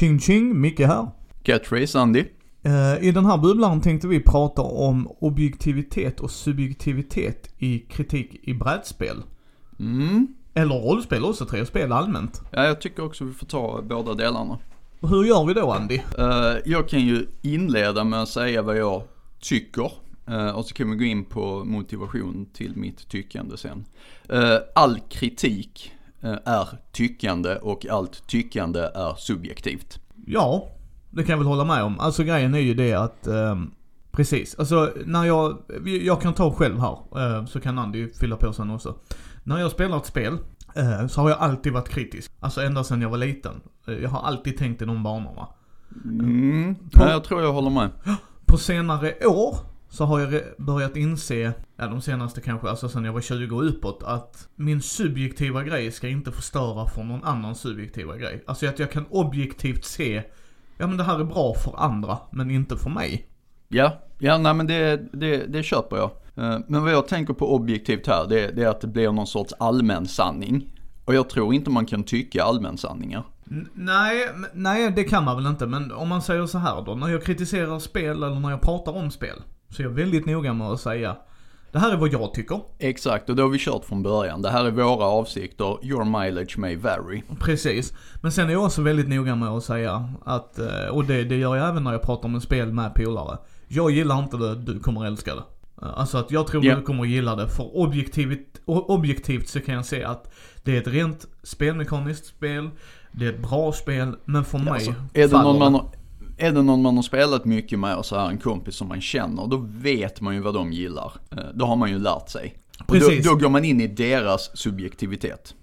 Ching ching, Micke här. Catchphrase Andy. Eh, I den här bubblan tänkte vi prata om objektivitet och subjektivitet i kritik i brädspel. Mm. Eller rollspel också, tre spel allmänt. Ja, jag tycker också vi får ta båda delarna. Hur gör vi då Andy? Eh, jag kan ju inleda med att säga vad jag tycker. Eh, och så kan vi gå in på motivation till mitt tyckande sen. All kritik är tyckande och allt tyckande är subjektivt. Ja, det kan jag väl hålla med om. Alltså grejen är ju det att, ehm, precis. Alltså när jag, jag kan ta själv här, eh, så kan Andy fylla på sen också. När jag spelar ett spel, eh, så har jag alltid varit kritisk. Alltså ända sedan jag var liten. Eh, Jag har alltid tänkt i de banorna. Mm. På- Ja, jag tror jag håller med. På senare år så har jag börjat inse, ja de senaste kanske, alltså sen jag var 20 och uppåt, att min subjektiva grej ska inte förstöra för någon annan subjektiva grej. Alltså att jag kan objektivt se, ja men det här är bra för andra, men inte för mig. Ja, ja nej men det, det, det köper jag. Eh, Men vad jag tänker på objektivt här, det, det är att det blir någon sorts allmän sanning. Och jag tror inte man kan tycka allmän sanningar. Nej, nej det kan man väl inte, men om man säger så här då, när jag kritiserar spel eller när jag pratar om spel, så är jag väldigt noga med att säga, det här är vad jag tycker. Exakt, och det har vi kört från början. Det här är våra avsikter, your mileage may vary. Precis. Men sen är jag också väldigt noga med att säga att, eh, och det, det gör jag även när jag pratar om ett spel med polare. Jag gillar inte det, du kommer älska det. Eh, Alltså att jag tror Ja. du kommer gilla det, för objektivt, objektivt så kan jag se att det är ett rent spelmekaniskt spel, det är ett bra spel, men för mig Alltså, är, det någon man, är det någon man har spelat mycket med och så här en kompis som man känner, då vet man ju vad de gillar. Eh, Då har man ju lärt sig. Och då, Precis. då går man in i deras subjektivitet.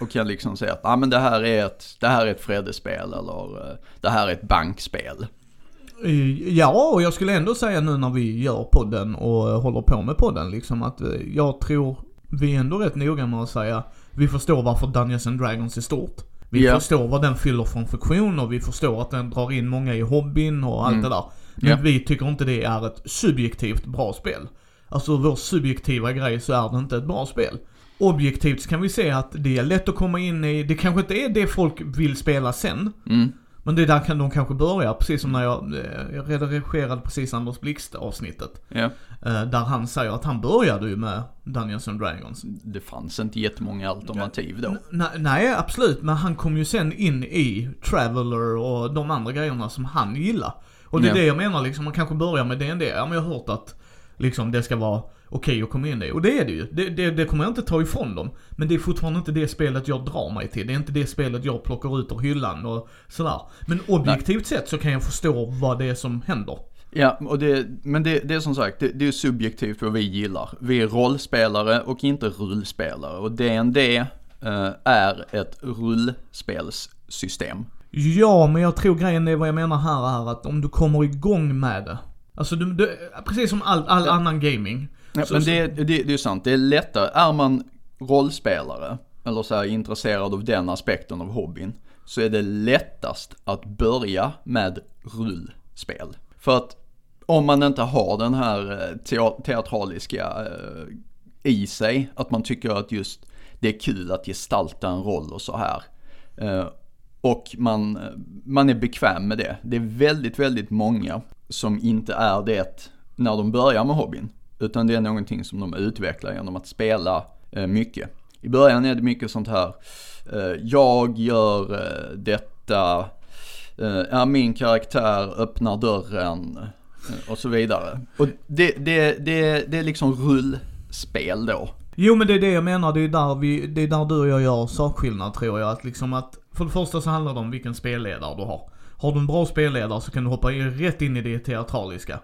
Och kan liksom säga att ah, men det, här är ett, det här är ett Fredde-spel eller eh, det här är ett bankspel. Eh, Ja, och jag skulle ändå säga nu när vi gör podden och håller på med podden liksom att jag tror vi är ändå rätt noga med att säga vi förstår varför Dungeons and Dragons är stort. Vi Ja. förstår vad den fyller för en funktion och vi förstår att den drar in många i hobbyn och allt Mm. det där. Men Ja. vi tycker inte det är ett subjektivt bra spel. Alltså vår subjektiva grej så är det inte ett bra spel. Objektivt så kan vi se att det är lätt att komma in i, det kanske inte är det folk vill spela sen. Mm. Men det är där kan de kanske börja, precis som när jag, eh, jag redigerade precis Anders Blixt avsnittet. Ja. eh, Där han säger att han började ju med Dungeons and Dragons. Det fanns inte jättemånga alternativ då. N- nej, absolut, men han kom ju sen in i Traveller och de andra grejerna som han gillar. Och det är Ja. det jag menar liksom, man kanske börjar med D&D. Ja men jag har hört att liksom det ska vara okej att komma in i. Och det är det ju. Det, det, det kommer jag inte ta ifrån dem. Men det är fortfarande inte det spelet jag drar mig till. Det är inte det spelet jag plockar ut ur hyllan och sådär. Men objektivt sett så kan jag förstå vad det är som händer. Ja, och det, men det, det är som sagt, det, det är subjektivt vad vi gillar. Vi är rollspelare och inte rullspelare. Och D&D eh, är ett rullspelssystem. Ja, men jag tror grejen är vad jag menar här är att om du kommer igång med det. Alltså du, du precis som all, all annan gaming. Ja, Så- men det, det, det är sant, det är lättare. Är man rollspelare, eller så här intresserad av den aspekten av hobbyn, så är det lättast att börja med rullspel. För att om man inte har den här eh, tea- teatraliska eh, i sig, att man tycker att just det är kul att gestalta en roll och så här. Eh, och man, man är bekväm med det. Det är väldigt, väldigt många som inte är det när de börjar med hobbyn. Utan det är någonting som de utvecklar genom att spela eh, mycket. I början är det mycket sånt här, eh, jag gör eh, detta, ja, min karaktär öppnar dörren och så vidare. Och det, det, det, det är liksom rullspel då. Jo men det är det jag menar, det är där vi, det är där du och jag gör sakskillnad tror jag. Att liksom att, för det första så handlar det om vilken spelledare du har. Har du en bra spelledare så kan du hoppa in, rätt in i det teatraliska.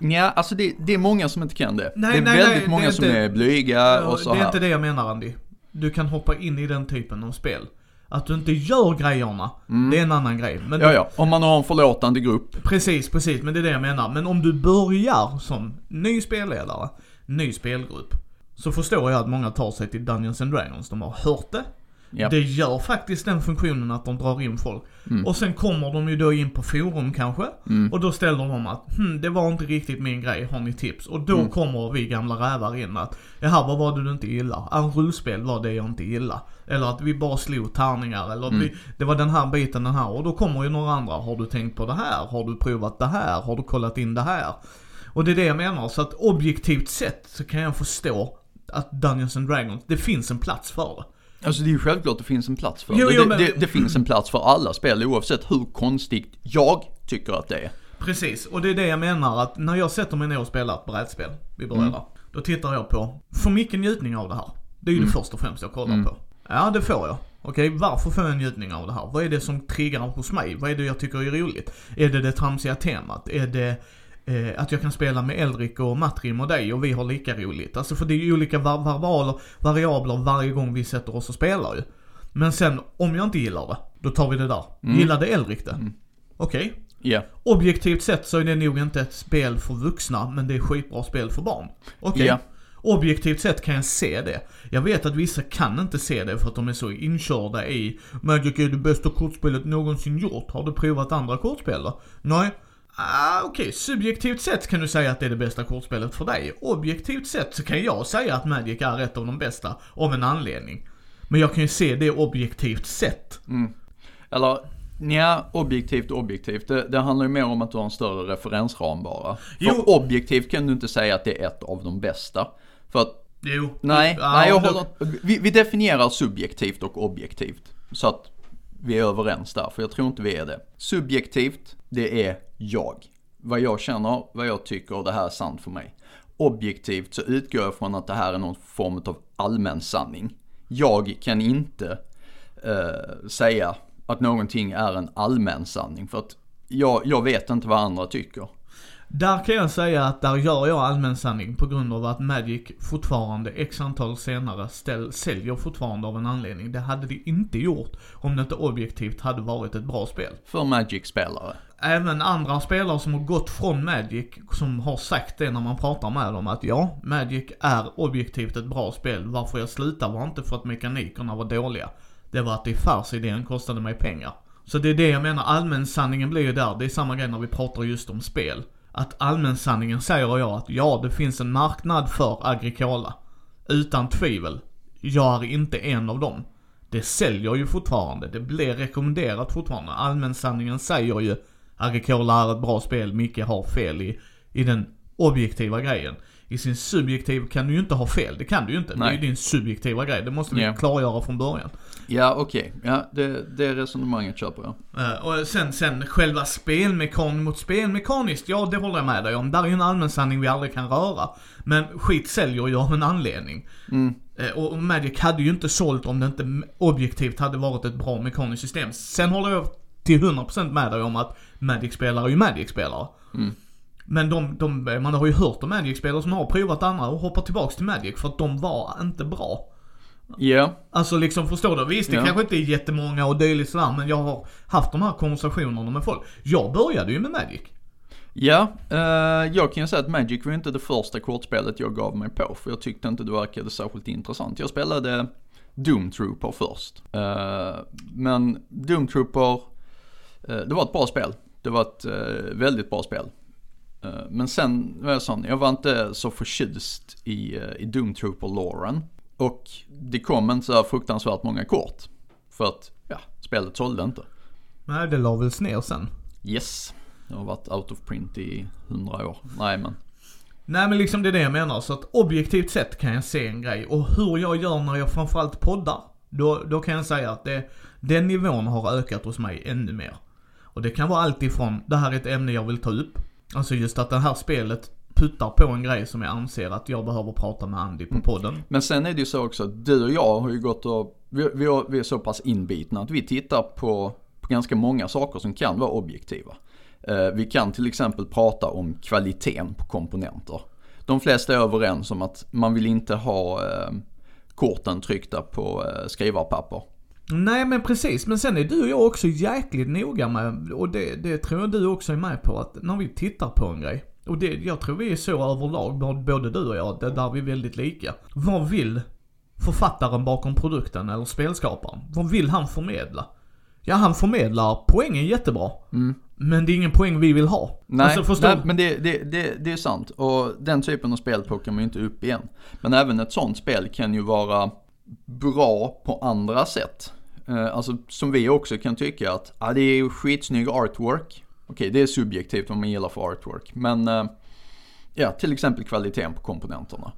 Ja, alltså det, det är många som inte kan det. Nej, det är nej, väldigt nej, många är som inte- är blyga och så det är här. inte det jag menar Andy. Du kan hoppa in i den typen av spel. Att du inte gör grejerna, det är en annan grej. Men Mm. Ja, ja. Om man har en förlåtande grupp. Precis, precis. Men det är det jag menar. Men om du börjar som ny spelledare, ny spelgrupp. Så förstår jag att många tar sig till Dungeons and Dragons. De har hört det. Ja. Det gör faktiskt den funktionen att de drar in folk. Mm. Och sen kommer de ju då in på forum kanske. Mm. Och då ställer de att, hm, det var inte riktigt min grej, har ni tips? Och då Mm. kommer vi gamla rävar in att, jaha vad var det du inte gillar? Ah, rullspel var det jag inte gillar. Eller att vi bara slog tärningar, eller Mm. vi, det var den här biten, den här. Och då kommer ju några andra, har du tänkt på det här? Har du provat det här? Har du kollat in det här? Och det är det jag menar, så att objektivt sett så kan jag förstå att Dungeons and Dragons, det finns en plats för det. Alltså det är ju självklart att det finns en plats för Jo, det. jo, men- det. Det finns en plats för alla spel oavsett hur konstigt jag tycker att det är. Precis, och det är det jag menar att när jag sätter mig ner och spelar ett brädspel, vi börjar Mm. Då tittar jag på, får mycket njutning av det här? Det är ju Mm. det första och främst jag kollar Mm. på. Ja, det får jag. Okej, varför får jag njutning av det här? Vad är det som triggar hos mig? Vad är det jag tycker är roligt? Är det det tramsiga temat? Är det eh, att jag kan spela med Elrik och Matrim och dig och vi har lika roligt? Alltså för det är ju olika var- variabler, variabler varje gång vi sätter oss och spelar ju. Men sen, om jag inte gillar det, då tar vi det där. Mm. Gillade Elrik det? Mm. Okej, Ja. Objektivt sett så är det nog inte ett spel för vuxna, men det är skitbra spel för barn. Okej. Ja. Objektivt sett kan jag se det. Jag vet att vissa kan inte se det för att de är så inkörda i Magic är det bästa kortspelet någonsin gjort. Har du provat andra kortspel då? Nej. Ah, Okej, subjektivt sett kan du säga att det är det bästa kortspelet för dig. Objektivt sett så kan jag säga att Magic är ett av de bästa, av en anledning. Men jag kan ju se det objektivt sett. Mm. Eller, nja, objektivt objektivt. Det, det handlar ju mer om att du har en större referensram bara. För Jo. objektivt kan du inte säga att det är ett av de bästa. För att, Jo. nej, Ja, nej jag håller vi, vi definierar subjektivt och objektivt. Så att vi är överens där, för jag tror inte vi är det. Subjektivt, det är jag. Vad jag känner, vad jag tycker, det här är sant för mig. Objektivt så utgår jag från att det här är någon form av allmän sanning. Jag kan inte eh, säga att någonting är en allmän sanning för att jag, jag vet inte vad andra tycker. Där kan jag säga att där gör jag allmän sanning på grund av att Magic fortfarande, x antal senare, ställ, säljer fortfarande av en anledning. Det hade det inte gjort om det inte objektivt hade varit ett bra spel. För Magic-spelare. Även andra spelare som har gått från Magic, som har sagt det när man pratar med dem att ja, Magic är objektivt ett bra spel. Varför jag slutade var inte för att mekanikerna var dåliga. Det var att affärsidén kostade mig pengar. Så det är det jag menar, allmänsanningen blir ju där. Det är samma grej när vi pratar just om spel. Att allmänsanningen säger jag att ja, det finns en marknad för Agricola. Utan tvivel. Jag är inte en av dem. Det säljer ju fortfarande. Det blir rekommenderat fortfarande. Allmänsanningen säger ju Agricola är ett bra spel, Micke har fel i, i den objektiva grejen. I sin subjektiv kan du ju inte ha fel, det kan du ju inte. Det är Nej. ju din subjektiva grej, det måste vi Ja. klargöra från början. Ja, okej. Ja, det, det resonemanget köper jag. Eh, och sen, sen själva spelmekan mot spelmekaniskt, ja det håller jag med dig om. Där är ju en allmän sanning vi aldrig kan röra. Men skit säljer ju av en anledning. Mm. Eh, Och Magic hade ju inte sålt om det inte objektivt hade varit ett bra mekaniskt system. Sen håller jag till 100% med dig om att Magic-spelare är ju Magic-spelare. Mm. Men de, de, man har ju hört om Magic-spelare som har provat andra och hoppat tillbaks till Magic för att de var inte bra. Ja, Alltså liksom förstår du? Visst det Ja. kanske inte är jättemånga och dylikt sådär men jag har haft de här konversationerna med folk. Jag började ju med Magic. ja eh, jag kan ju säga att Magic var inte det första kortspelet jag gav mig på för jag tyckte inte det verkade särskilt intressant. Jag spelade Doom Trooper först. Eh, men Doom Trooper, eh, det var ett bra spel. Det var ett eh, väldigt bra spel. Eh, men sen var jag sån, jag var inte så förtjust i, eh, i Doom Trooper-loren. Och det kom inte så här fruktansvärt många kort. För att, ja, spelet sålde inte. Nej det la väl ner sen. Yes. Det har varit out of print i hundra år. Nej men. Nej men liksom det är det jag menar. Så att objektivt sett kan jag se en grej. Och hur jag gör när jag framförallt poddar. Då, då kan jag säga att det, den nivån har ökat hos mig ännu mer. Och det kan vara allt ifrån, det här är ett ämne jag vill ta upp. Alltså just att det här spelet puttar på en grej som jag anser att jag behöver prata med Andy på podden. Men sen är det ju så också att du och jag har ju gått och, vi, vi, har, vi är så pass inbitna att vi tittar på, på ganska många saker som kan vara objektiva. Eh, vi kan till exempel prata om kvaliteten på komponenter. De flesta är överens om att man vill inte ha eh, korten tryckta på eh, skrivarpapper. Nej men precis, men sen är du och jag också jäkligt noga med, och det, det tror jag du också är med på, att när vi tittar på en grej, och det, jag tror vi är så överlag, både- du och jag, det där vi är väldigt lika. Vad vill författaren bakom produkten eller spelskaparen? Vad vill han förmedla? Ja, han förmedlar poängen jättebra. Men det är ingen poäng vi vill ha. Nej, alltså, förstår nej men det, det, det, det är sant. Och den typen av spel plockar man ju inte upp igen. Men även ett sånt spel kan ju vara bra på andra sätt. Eh, alltså som vi också kan tycka att, ja det är ju skitsnygg artwork. Okej, det är subjektivt vad man gillar för artwork. Men, eh, ja till exempel kvaliteten på komponenterna.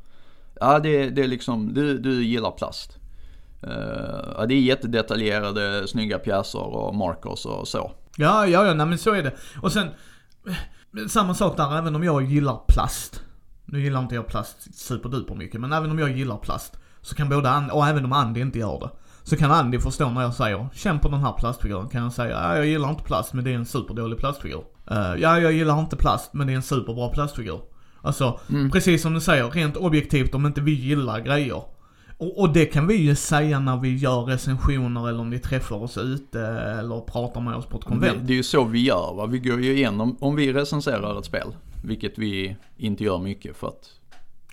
Ja det, det är liksom, du, du gillar plast. Eh, ja, det är jättedetaljerade, snygga pjäser och markers och så. Ja, ja, ja, nej men så är det. Och sen, eh, samma sak där, även om jag gillar plast. Nu gillar inte jag plast superduper mycket, men även om jag gillar plast. Så kan både Andy, och även om Andy inte gör det. Så kan Andy förstå när jag säger, känn på den här plastfiguren. Kan jag säga, ja jag gillar inte plast men det är en superdålig plastfigur. Uh, ja jag gillar inte plast men det är en superbra plastfigur. Alltså, precis som du säger, rent objektivt om inte vi gillar grejer. Och, och det kan vi ju säga när vi gör recensioner eller om vi träffar oss ute eller pratar med oss på ett konvent. det är ju så vi gör va. Vi går ju igenom, om vi recenserar ett spel, vilket vi inte gör mycket för att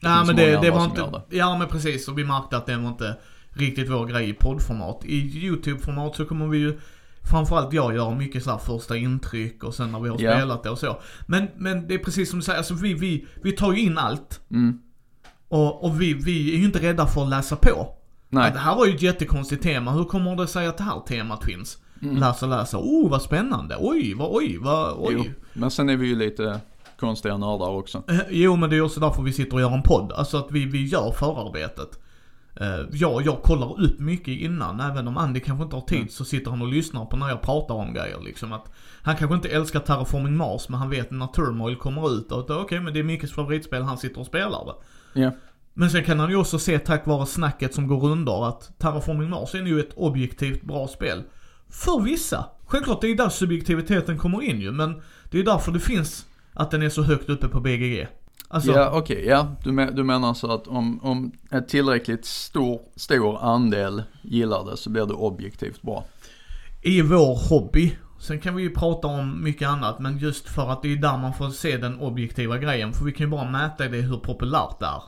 det Ja finns men det, det var inte, det. ja men precis och vi märkte att det var inte riktigt vår grej i poddformat. I YouTube-format så kommer vi ju Framförallt jag gör mycket så här första intryck och sen när vi har Ja. spelat det och så. Men, men det är precis som du säger, alltså vi, vi, vi tar ju in allt. Mm. Och, och vi, vi är ju inte rädda för att läsa på. Nej. Det här var ju ett jättekonstigt tema, hur kommer det sig att det här temat finns? Läsa, läsa, oh vad spännande, oj, vad, oj, vad, oj. Jo. Men sen är vi ju lite konstiga nördar också. Eh, Jo men det är också därför vi sitter och gör en podd. Alltså att vi, vi gör förarbetet. Eh, jag, jag kollar upp mycket innan, även om Andy kanske inte har tid så sitter han och lyssnar på när jag pratar om grejer liksom. Att han kanske inte älskar Terraforming Mars men han vet när Turmoil kommer ut och att okej men det är Mickes favoritspel, han sitter och spelar det. Ja. Men sen kan han ju också se tack vare snacket som går under att Terraforming Mars är ju ett objektivt bra spel. För vissa. Självklart, det är där subjektiviteten kommer in ju, men det är därför det finns att den är så högt uppe på BGG. Alltså, Ja, okej, ja. Du, men, du menar så att om, om ett tillräckligt stor, stor andel gillar det så blir det objektivt bra. i vår hobby. Sen kan vi ju prata om mycket annat, men just för att det är där man får se den objektiva grejen. För vi kan ju bara mäta det hur populärt det är.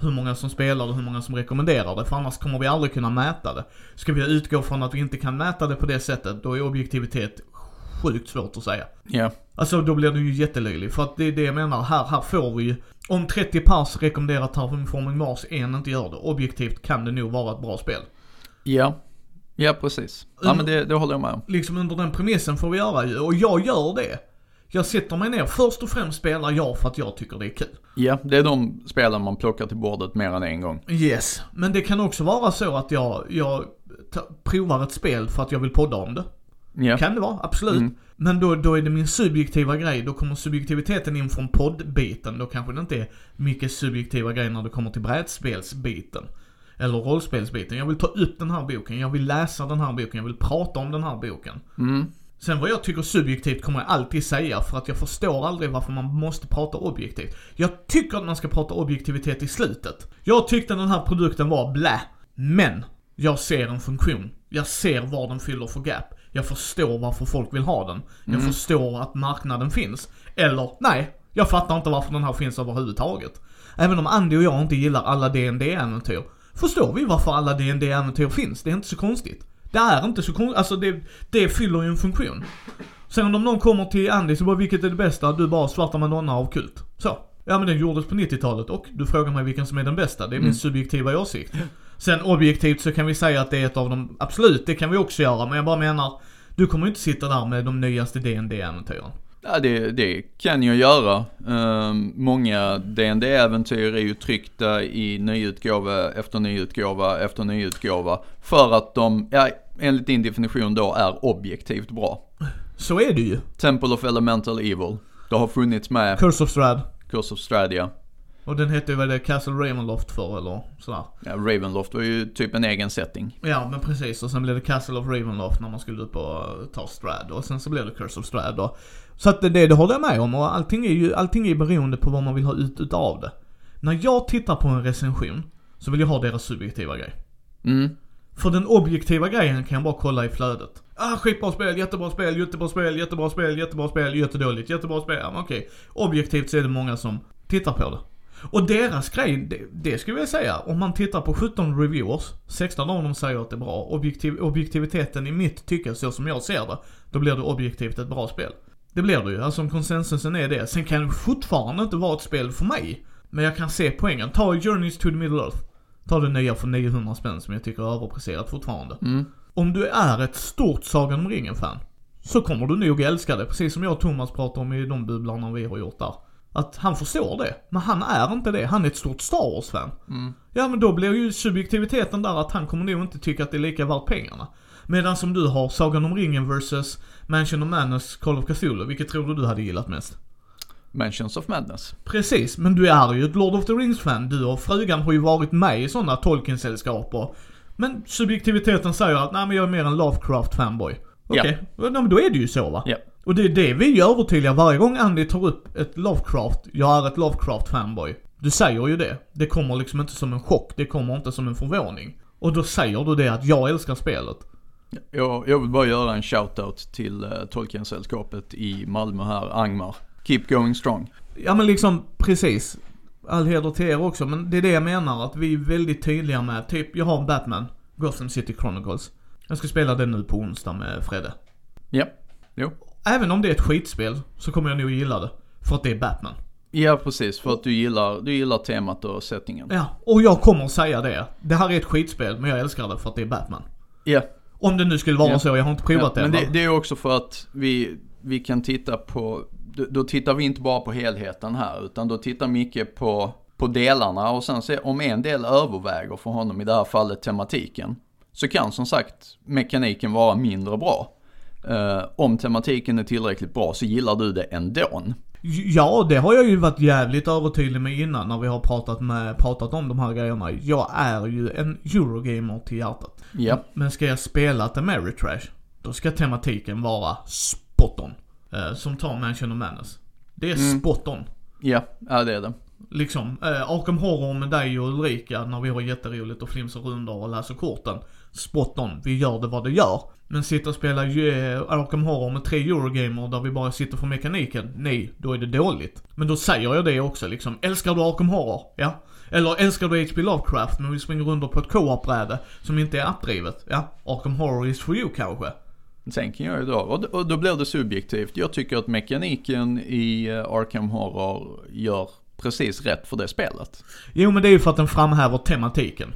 Hur många som spelar det, hur många som rekommenderar det. För annars kommer vi aldrig kunna mäta det. Ska vi utgå från att vi inte kan mäta det på det sättet, då är objektivitet sjukt svårt att säga. Ja. Alltså då blir det ju jättelöjligt. För att det är det jag menar, här, här får vi ju. Om 30 pers rekommenderar Terraforming Mars, en inte gör det. Objektivt kan det nog vara ett bra spel. Ja. Ja, precis. Ja, men det, det håller jag med om. liksom under den premissen får vi göra ju. Och jag gör det. Jag sätter mig ner. Först och främst spelar jag för att jag tycker det är kul. Ja, det är de spelen man plockar till bordet mer än en gång. Yes. Men det kan också vara så att jag, jag provar ett spel för att jag vill podda om det. Ja. Kan det vara, absolut. Men då, då är det min subjektiva grej. Då kommer subjektiviteten in från poddbiten. Då kanske det inte är mycket subjektiva grejer när det kommer till brädspelsbiten. Eller rollspelsbiten. Jag vill ta upp den här boken, jag vill läsa den här boken, jag vill prata om den här boken. Sen vad jag tycker subjektivt kommer jag alltid säga för att jag förstår aldrig varför man måste prata objektivt. Jag tycker att man ska prata objektivitet i slutet. Jag tyckte den här produkten var blä. Men, jag ser en funktion. Jag ser vad den fyller för gap. Jag förstår varför folk vill ha den. Jag förstår att marknaden finns. Eller, nej, jag fattar inte varför den här finns överhuvudtaget. Även om Andy och jag inte gillar alla dd äventyr förstår vi varför alla dd äventyr finns. Det är inte så konstigt. Det är inte så konstigt, alltså det, det fyller ju en funktion. Sen om någon kommer till Andy så bara, vilket är det bästa? Du bara, Svarta Madonna av Kult. Så. Ja men den gjordes på 90-talet och du frågar mig vilken som är den bästa. Det är min subjektiva åsikt. Sen objektivt så kan vi säga att det är ett av de, absolut det kan vi också göra. Men jag bara menar, du kommer ju inte sitta där med de nyaste dd äventyren Ja, det, det kan jag göra. Ehm, många dd äventyr är ju tryckta i nyutgåva efter nyutgåva efter nyutgåva. För att de, ja, enligt din definition då, är objektivt bra. Så är det ju. Temple of Elemental Evil. Det har funnits med Curse of Strad. Curse of Stradia. Och den hette väl det Castle Ravenloft för eller sådär. Ja, Ravenloft var ju typ en egen setting. Ja men precis och sen blev det Castle of Ravenloft när man skulle upp och ta Strad och sen så blev det Curse of Strad då. Så att det, det håller jag med om och allting är ju allting är beroende på vad man vill ha ut utav det. När jag tittar på en recension så vill jag ha deras subjektiva grej. Mm. För den objektiva grejen kan jag bara kolla i flödet. Ah skitbra spel, jättebra spel, jättebra spel, jättebra spel, jättebra spel, jättedåligt, jättebra spel. Ja, okej. Objektivt så är det många som tittar på det. Och deras grej, det, det skulle jag säga, om man tittar på 17 reviewers, 16 av dem säger att det är bra. Objektiv, objektiviteten i mitt tycke, så som jag ser det, då blir det objektivt ett bra spel. Det blir det ju, alltså om konsensusen är det. Sen kan det fortfarande inte vara ett spel för mig. Men jag kan se poängen. Ta Journeys to the Middle Earth. Ta det nya för 900 spänn som jag tycker är överpriserat fortfarande. Mm. Om du är ett stort Sagan om ringen-fan, så kommer du nog älska det. Precis som jag och Thomas pratar om i de bubblarna vi har gjort där. Att han förstår det, men han är inte det. Han är ett stort Star Wars-fan. Mm. Ja men då blir ju subjektiviteten där att han kommer nog inte tycka att det är lika värt pengarna. Medan som du har Sagan om ringen versus Mansion of Madness, Call of Cthulhu. Vilket tror du du hade gillat mest? Mansions of Madness. Precis, men du är ju ett Lord of the Rings-fan. Du och frugan har ju varit med i sådana Tolkien-sällskap och... Men subjektiviteten säger att nej men jag är mer en Lovecraft-fanboy. Okej, ja. men då är det ju så va? Ja. Och det är det vi övertydliga varje gång Andy tar upp ett Lovecraft, jag är ett Lovecraft-fanboy. Du säger ju det. Det kommer liksom inte som en chock, det kommer inte som en förvåning. Och då säger du det att jag älskar spelet. Jag, jag vill bara göra en shoutout till uh, Tolkien-sällskapet i Malmö här, Angmar. Keep going strong. Ja men liksom, precis. All heder till er också, men det är det jag menar att vi är väldigt tydliga med, typ jag har Batman, Gotham City Chronicles. Jag ska spela den nu på onsdag med Fredde. Ja, jo. Även om det är ett skitspel, så kommer jag nog gilla det. För att det är Batman. Ja, precis. För att du gillar, du gillar temat och settingen. Ja, och jag kommer säga det. Det här är ett skitspel, men jag älskar det för att det är Batman. Ja. Om det nu skulle vara Ja. så, jag har inte provat ja, det. Men det, det är också för att vi, vi kan titta på, då, då tittar vi inte bara på helheten här, utan då tittar mycket på, på delarna och sen se om en del överväger för honom, i det här fallet tematiken, så kan som sagt mekaniken vara mindre bra. Eh, om tematiken är tillräckligt bra så gillar du det ändå. Ja, det har jag ju varit jävligt övertydlig med innan när vi har pratat, med, pratat om de här grejerna. Jag är ju en Eurogamer till hjärtat. Ja, Men ska jag spela ett Ameritrash, då ska tematiken vara spot on. Eh, som tar Mansion of Madness. Det är Mm. spot on. ja, ja det är det. Liksom, eh, Arkham Horror med dig och Ulrika när vi har jätteroligt och flimsar rundor och läser korten. Spot on, vi gör det vad det gör. Men sitta och spela eh, Arkham Horror med tre Eurogamer där vi bara sitter för mekaniken, nej, då är det dåligt. Men då säger jag det också liksom, älskar du Arkham Horror? Ja. Eller älskar du H.P. Lovecraft men vi springer runt på ett co-op-bräde som inte är appdrivet? Ja, Arkham Horror is for you kanske. Sen kan jag ju dra, och, och då blir det subjektivt. Jag tycker att mekaniken i eh, Arkham Horror gör precis rätt för det spelet. Jo men det är ju för att den framhäver tematiken.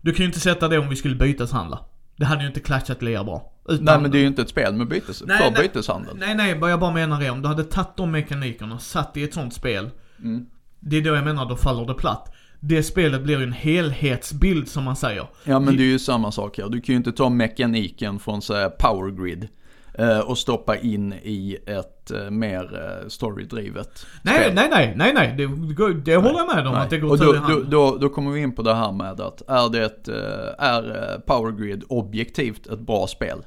Du kan ju inte sätta det om vi skulle byteshandla. Det hade ju inte clashat lika bra. Utan, Nej men det är ju inte ett spel med bytes, Nej, för nej. byteshandel. Nej nej, vad jag bara menar är om du hade tagit de mekanikerna, satt i ett sånt spel. Mm. Det är då jag menar, då faller det platt. Det spelet blir ju en helhetsbild som man säger. Ja men det är ju samma sak här. Du kan ju inte ta mekaniken från så här power grid och stoppa in i ett eh, mer eh, storydrivet Nej, nej, nej, nej, nej. Det, går- det håller jag med om Nej. att det går och då, då, då, då kommer vi in på det här med att är det ett, eh, är eh, Power Grid objektivt ett bra spel?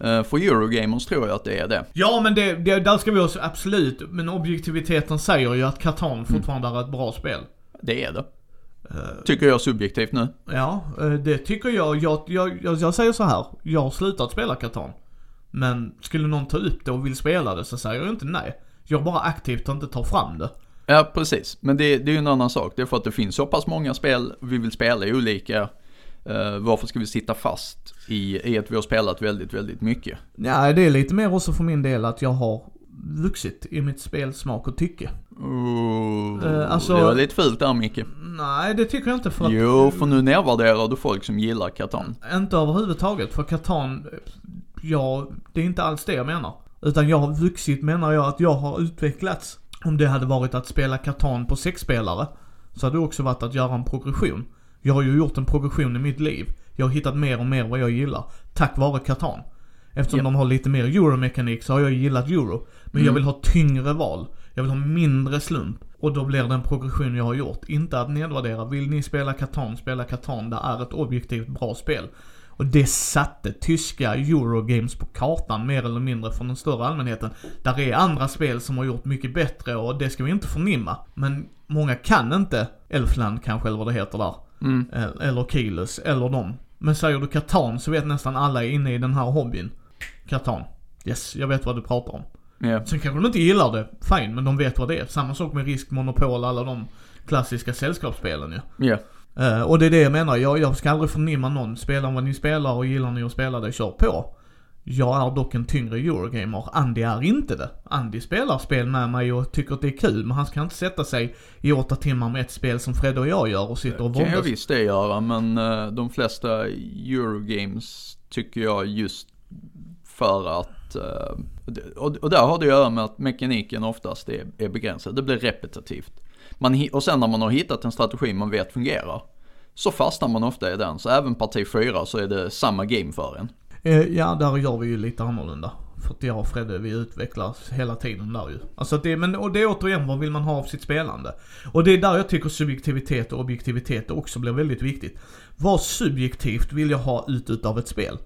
Eh, För Eurogamers tror jag att det är det. Ja men det, det, där ska vi också, absolut. Men objektiviteten säger ju att Catan fortfarande är ett bra spel. Det är det. Tycker jag subjektivt nu. Ja, eh, det tycker jag. Jag, jag, jag, jag säger så här. Jag har slutat spela Catan. Men skulle någon ta upp det och vill spela det så säger jag inte nej. Jag bara aktivt inte tar fram det. Ja precis, men det, det är ju en annan sak. Det är för att det finns så pass många spel, vi vill spela i olika. Eh, varför ska vi sitta fast i, i att vi har spelat väldigt, väldigt mycket? Ja, det är lite mer också för min del att jag har vuxit i mitt spelsmak och tycke. Oh, Eh, alltså- Det var lite fult där Micke. Nej, det tycker jag inte för att... Jo, för nu nedvärderar du folk som gillar Catan. Inte överhuvudtaget, för Catan, ja, det är inte alls det jag menar. Utan jag har vuxit menar jag att jag har utvecklats. Om det hade varit att spela Catan på sex spelare så hade det också varit att göra en progression. Jag har ju gjort en progression i mitt liv. Jag har hittat mer och mer vad jag gillar. Tack vare Catan. Eftersom Japp. de har lite mer euromekanik så har jag gillat euro. Men jag Mm. vill ha tyngre val. Jag vill ha mindre slump. Och då blir det en progression jag har gjort. Inte att nedvärdera. Vill ni spela Catan, spela Catan. Det är ett objektivt bra spel. Och det satte tyska Eurogames på kartan mer eller mindre från den större allmänheten. Där är andra spel som har gjort mycket bättre och det ska vi inte förnimma. Men många kan inte Elfland kanske eller vad det heter där. Mm. Eh, Eller Keyless, eller dem. Men säger du Catan så vet nästan alla inne i den här hobbyn. Catan. Yes, jag vet vad du pratar om. Ja. Sen kanske de inte gillar det, fine, men de vet vad det är. Samma sak med Risk, Monopol, alla de klassiska sällskapsspelen ju. Ja. Eh, och det är det jag menar, jag, jag ska aldrig förnimma någon. Spela vad ni spelar och gillar ni att spela det, kör på. Jag är dock en tyngre Eurogamer. Andy är inte det. Andy spelar spel med mig och tycker att det är kul, men han ska inte sätta sig i åtta timmar med ett spel som Fred och jag gör och sitter och kan jag våndas. visst det göra, men eh, de flesta Eurogames tycker jag just för att, eh, det- och, och där har det att göra med att mekaniken oftast är, är begränsad. Det blir repetitivt. Man, och sen när man har hittat en strategi man vet fungerar, så fastnar man ofta i den. Så även parti 4 så är det samma game för en. Eh, ja, där gör vi ju lite annorlunda. För att jag och Fredde, vi utvecklas hela tiden där ju. Alltså det, men, och det är återigen, vad vill man ha av sitt spelande? Och det är där jag tycker subjektivitet och objektivitet också blir väldigt viktigt. Vad subjektivt vill jag ha ut utav ett spel?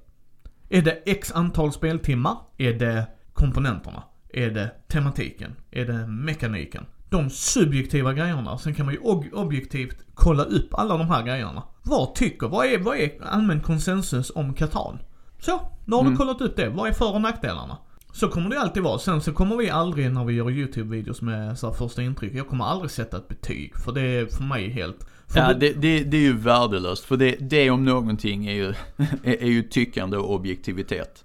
Är det x antal speltimmar? Är det komponenterna? Är det tematiken? Är det mekaniken? De subjektiva grejerna, sen kan man ju ob- objektivt kolla upp alla de här grejerna. Vad tycker, vad är, vad är allmän konsensus om Catan? Så, nu har du kollat upp det. Vad är för och nackdelarna? Så kommer det alltid vara. Sen så kommer vi aldrig när vi gör YouTube-videos med så första intryck, jag kommer aldrig sätta ett betyg. För det är för mig helt... För Ja, det, det, det är ju värdelöst, för det, det om någonting är ju, är, är ju tyckande och objektivitet.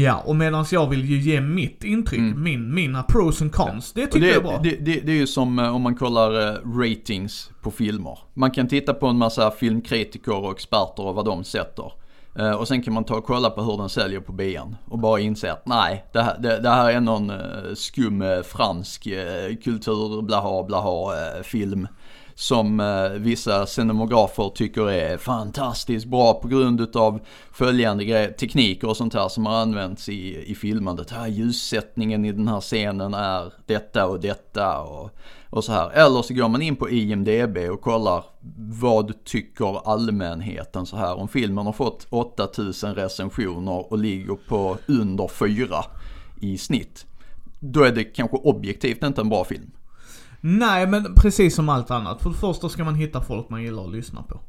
Ja, och medan jag vill ju ge mitt intryck, min, mina pros and cons, det Mm. Och tycker det, jag är bra. Det, det, det är ju som eh, om man kollar eh, ratings på filmer. Man kan titta på en massa filmkritiker och experter och vad de sätter. Eh, Och sen kan man ta och kolla på hur den säljer på bion. Och bara inse att nej, det här, det, det här är någon skum fransk kultur, blaha blaha film. Som eh, vissa scenografer tycker är fantastiskt bra på grund utav följande grejer, tekniker och sånt här som har använts i, i filmandet. Här, ljussättningen i den här scenen är detta och detta och, och så här. Eller så går man in på IMDB och kollar vad tycker allmänheten så här. Om filmen har fått 8000 recensioner och ligger på under 4 i snitt. Då är det kanske objektivt inte en bra film. Nej, men precis som allt annat. För det första ska man hitta folk man gillar att lyssna på.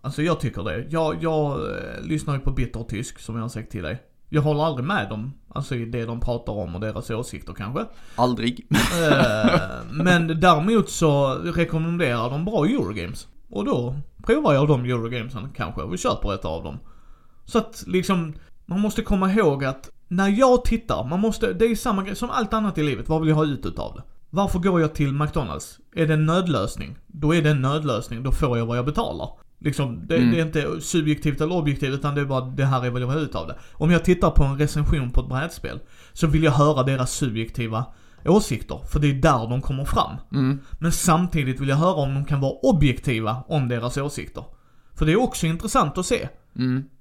Alltså jag tycker det. Jag, jag eh, lyssnar ju på bitter tysk, som jag har sagt till dig. Jag håller aldrig med dem, alltså i det de pratar om och deras åsikter kanske. Aldrig. Eh, men däremot så rekommenderar de bra Eurogames. Och då provar jag de Eurogamesen kanske, och köper ett av dem. Så att liksom, man måste komma ihåg att när jag tittar, man måste, det är samma grej som allt annat i livet, vad vill jag ha ut utav det? Varför går jag till McDonalds? Är det en nödlösning? Då är det en nödlösning, då får jag vad jag betalar. Liksom, det, det är inte subjektivt eller objektivt utan det är bara det här är vad jag vill ha ut av det. Om jag tittar på en recension på ett brädspel så vill jag höra deras subjektiva åsikter, för det är där de kommer fram. Men samtidigt vill jag höra om de kan vara objektiva om deras åsikter. För det är också intressant att se.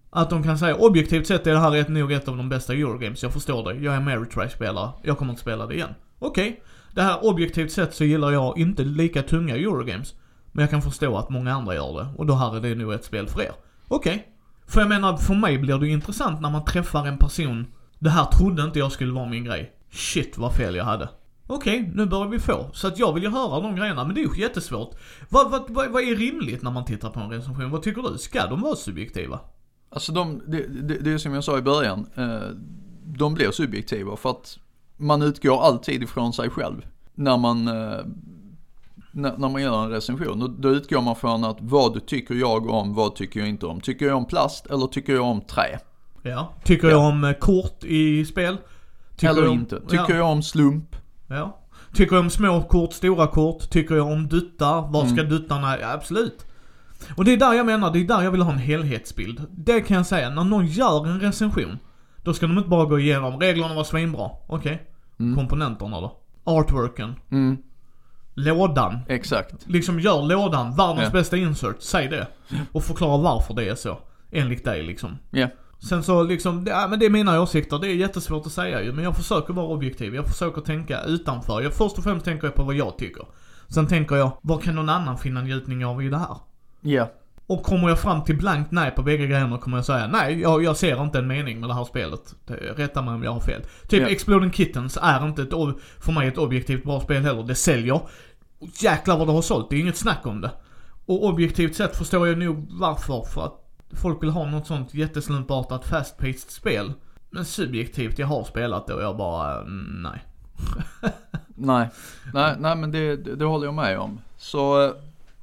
Att de kan säga objektivt sett är det här nog ett av de bästa Eurogames, jag förstår det. Jag är Meritrash-spelare, jag kommer inte spela det igen. Okej. Det här objektivt sett så gillar jag inte lika tunga Eurogames. Men jag kan förstå att många andra gör det. Och då här är det nog ett spel för er. Okej. För jag menar, för mig blir det ju intressant när man träffar en person. Det här trodde inte jag skulle vara min grej. Shit vad fel jag hade. Okej, nu börjar vi få. Så att jag vill ju höra de grejerna, men det är ju jättesvårt. Vad, vad, vad, vad är rimligt när man tittar på en recension? Vad tycker du? Ska de vara subjektiva? Alltså de, det, det, det är som jag sa i början, eh, de blir subjektiva för att man utgår alltid ifrån sig själv. När man, eh, när, när man gör en recension, då, då utgår man från att vad tycker jag om, vad tycker jag inte om. Tycker jag om plast eller tycker jag om trä? Ja. Tycker jag om eh, kort i spel? Tycker eller om, inte. Tycker ja. jag om slump? Ja. Tycker jag om små kort, stora kort? Tycker jag om duttar? Var ska Mm. duttarna? Ja, absolut. Och det är där jag menar, det är där jag vill ha en helhetsbild. Det kan jag säga, när någon gör en recension, då ska de inte bara gå igenom, reglerna var svinbra. Okej. Komponenterna då? Artworken? Mm, Lådan? exakt. Liksom gör lådan, världens Ja. bästa insert, säg det. Och förklara varför det är så. Enligt dig liksom. Ja. Sen så liksom, det, ja, men det är mina åsikter, det är jättesvårt att säga ju. Men jag försöker vara objektiv, jag försöker tänka utanför. Jag, först och främst tänker jag på vad jag tycker. Sen tänker jag, vad kan någon annan finna njutning av i det här? Ja. Och kommer jag fram till blankt nej på bägge grejerna kommer jag säga nej, jag, jag ser inte en mening med det här spelet. Det, rätta mig om jag har fel. Typ Ja. Exploding Kittens är inte ett, för mig ett objektivt bra spel heller. Det säljer. Jäklar vad det har sålt, det är inget snack om det. Och objektivt sett förstår jag nog varför, för att folk vill ha något sånt jätteslumpartat fast-paced spel. Men subjektivt, jag har spelat det och jag bara, mm, nej. Nej, nej, nej men det, det, det håller jag med om. Så eh,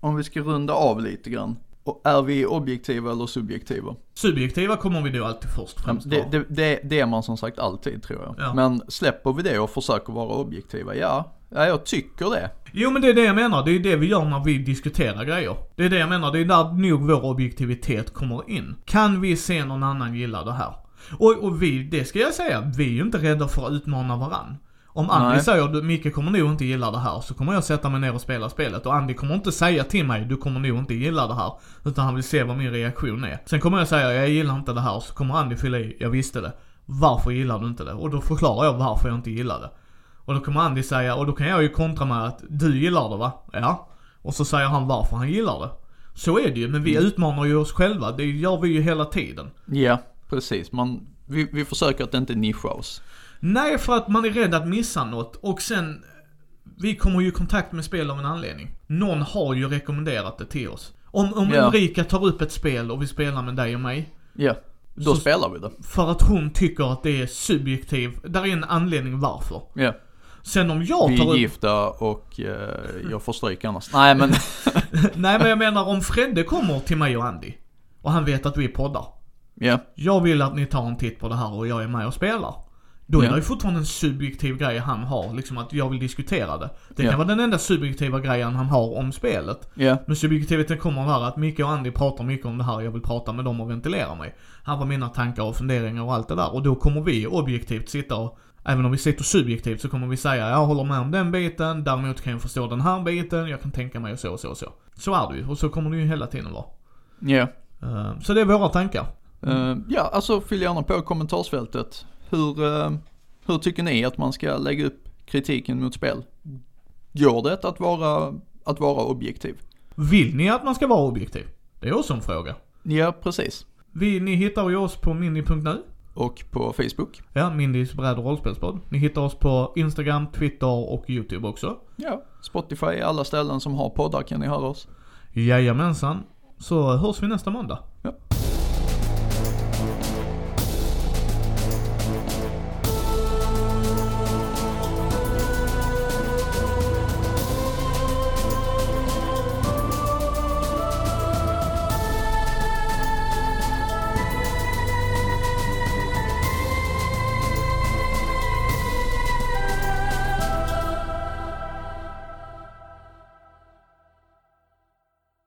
om vi ska runda av lite grann. Och är vi objektiva eller subjektiva? Subjektiva kommer vi då alltid först främst Det, det, det, det är man som sagt alltid tror jag. Ja. Men släpper vi det och försöker vara objektiva? Ja, ja jag tycker det. Jo men det är det jag menar, det är det vi gör när vi diskuterar grejer. Det är det jag menar, det är där nog vår objektivitet kommer in. Kan vi se någon annan gilla det här? Och, och vi, det ska jag säga, vi är ju inte rädda för att utmana varann. Om Andy Nej. säger du Micke kommer nog inte gilla det här, så kommer jag sätta mig ner och spela spelet. Och Andy kommer inte säga till mig, du kommer nog inte gilla det här. Utan han vill se vad min reaktion är. Sen kommer jag säga, jag gillar inte det här, så kommer Andy fylla i, jag visste det. Varför gillar du inte det? Och då förklarar jag varför jag inte gillar det. Och då kommer Andy säga, och då kan jag ju kontra med att du gillar det va? Ja. Och så säger han varför han gillar det. Så är det ju, men vi utmanar ju oss själva. Det gör vi ju hela tiden. Ja, precis. Man, vi, vi försöker att inte nischa oss. Nej, för att man är rädd att missa något och sen... Vi kommer ju i kontakt med spel av en anledning. Någon har ju rekommenderat det till oss. Om, om Ja. Ulrika tar upp ett spel och vi spelar med dig och mig. Ja, då Så- spelar vi det. För att hon tycker att det är subjektiv. Där är en anledning varför. Ja. Sen om jag Vi tar är upp... gifta och eh, jag får stryk annars. Nej men, Nej men jag menar om Fredde kommer till mig och Andy. Och han vet att vi poddar. ja. Jag vill att ni tar en titt på det här och jag är med och spelar. Då är Ja. det ju fortfarande en subjektiv grej han har, liksom att jag vill diskutera det. Det kan Ja. vara den enda subjektiva grejen han har om spelet. Ja, Men subjektiviteten kommer här att Micke och Andy pratar mycket om det här, jag vill prata med dem och ventilera mig. Här var mina tankar och funderingar och allt det där. Och då kommer vi objektivt sitta och, även om vi sitter subjektivt så kommer vi säga jag håller med om den biten, däremot kan jag förstå den här biten, jag kan tänka mig och så och så och så. Så är det ju, och så kommer det ju hela tiden vara. ja. Eh, Så det är våra tankar. Eh, ja, alltså fyll gärna på kommentarsfältet. Hur, eh, hur tycker ni att man ska lägga upp kritiken mot spel? Går det att vara, att vara objektiv? Vill ni att man ska vara objektiv? Det är också en fråga. Ja, precis. Vi, ni hittar ju oss på mindy.nu. Och på Facebook. Ja, Mindys bräd och rollspelspodd. Ni hittar oss på Instagram, Twitter och YouTube också. Ja, Spotify, alla ställen som har poddar kan ni höra oss. Jajamensan. Så hörs vi nästa måndag.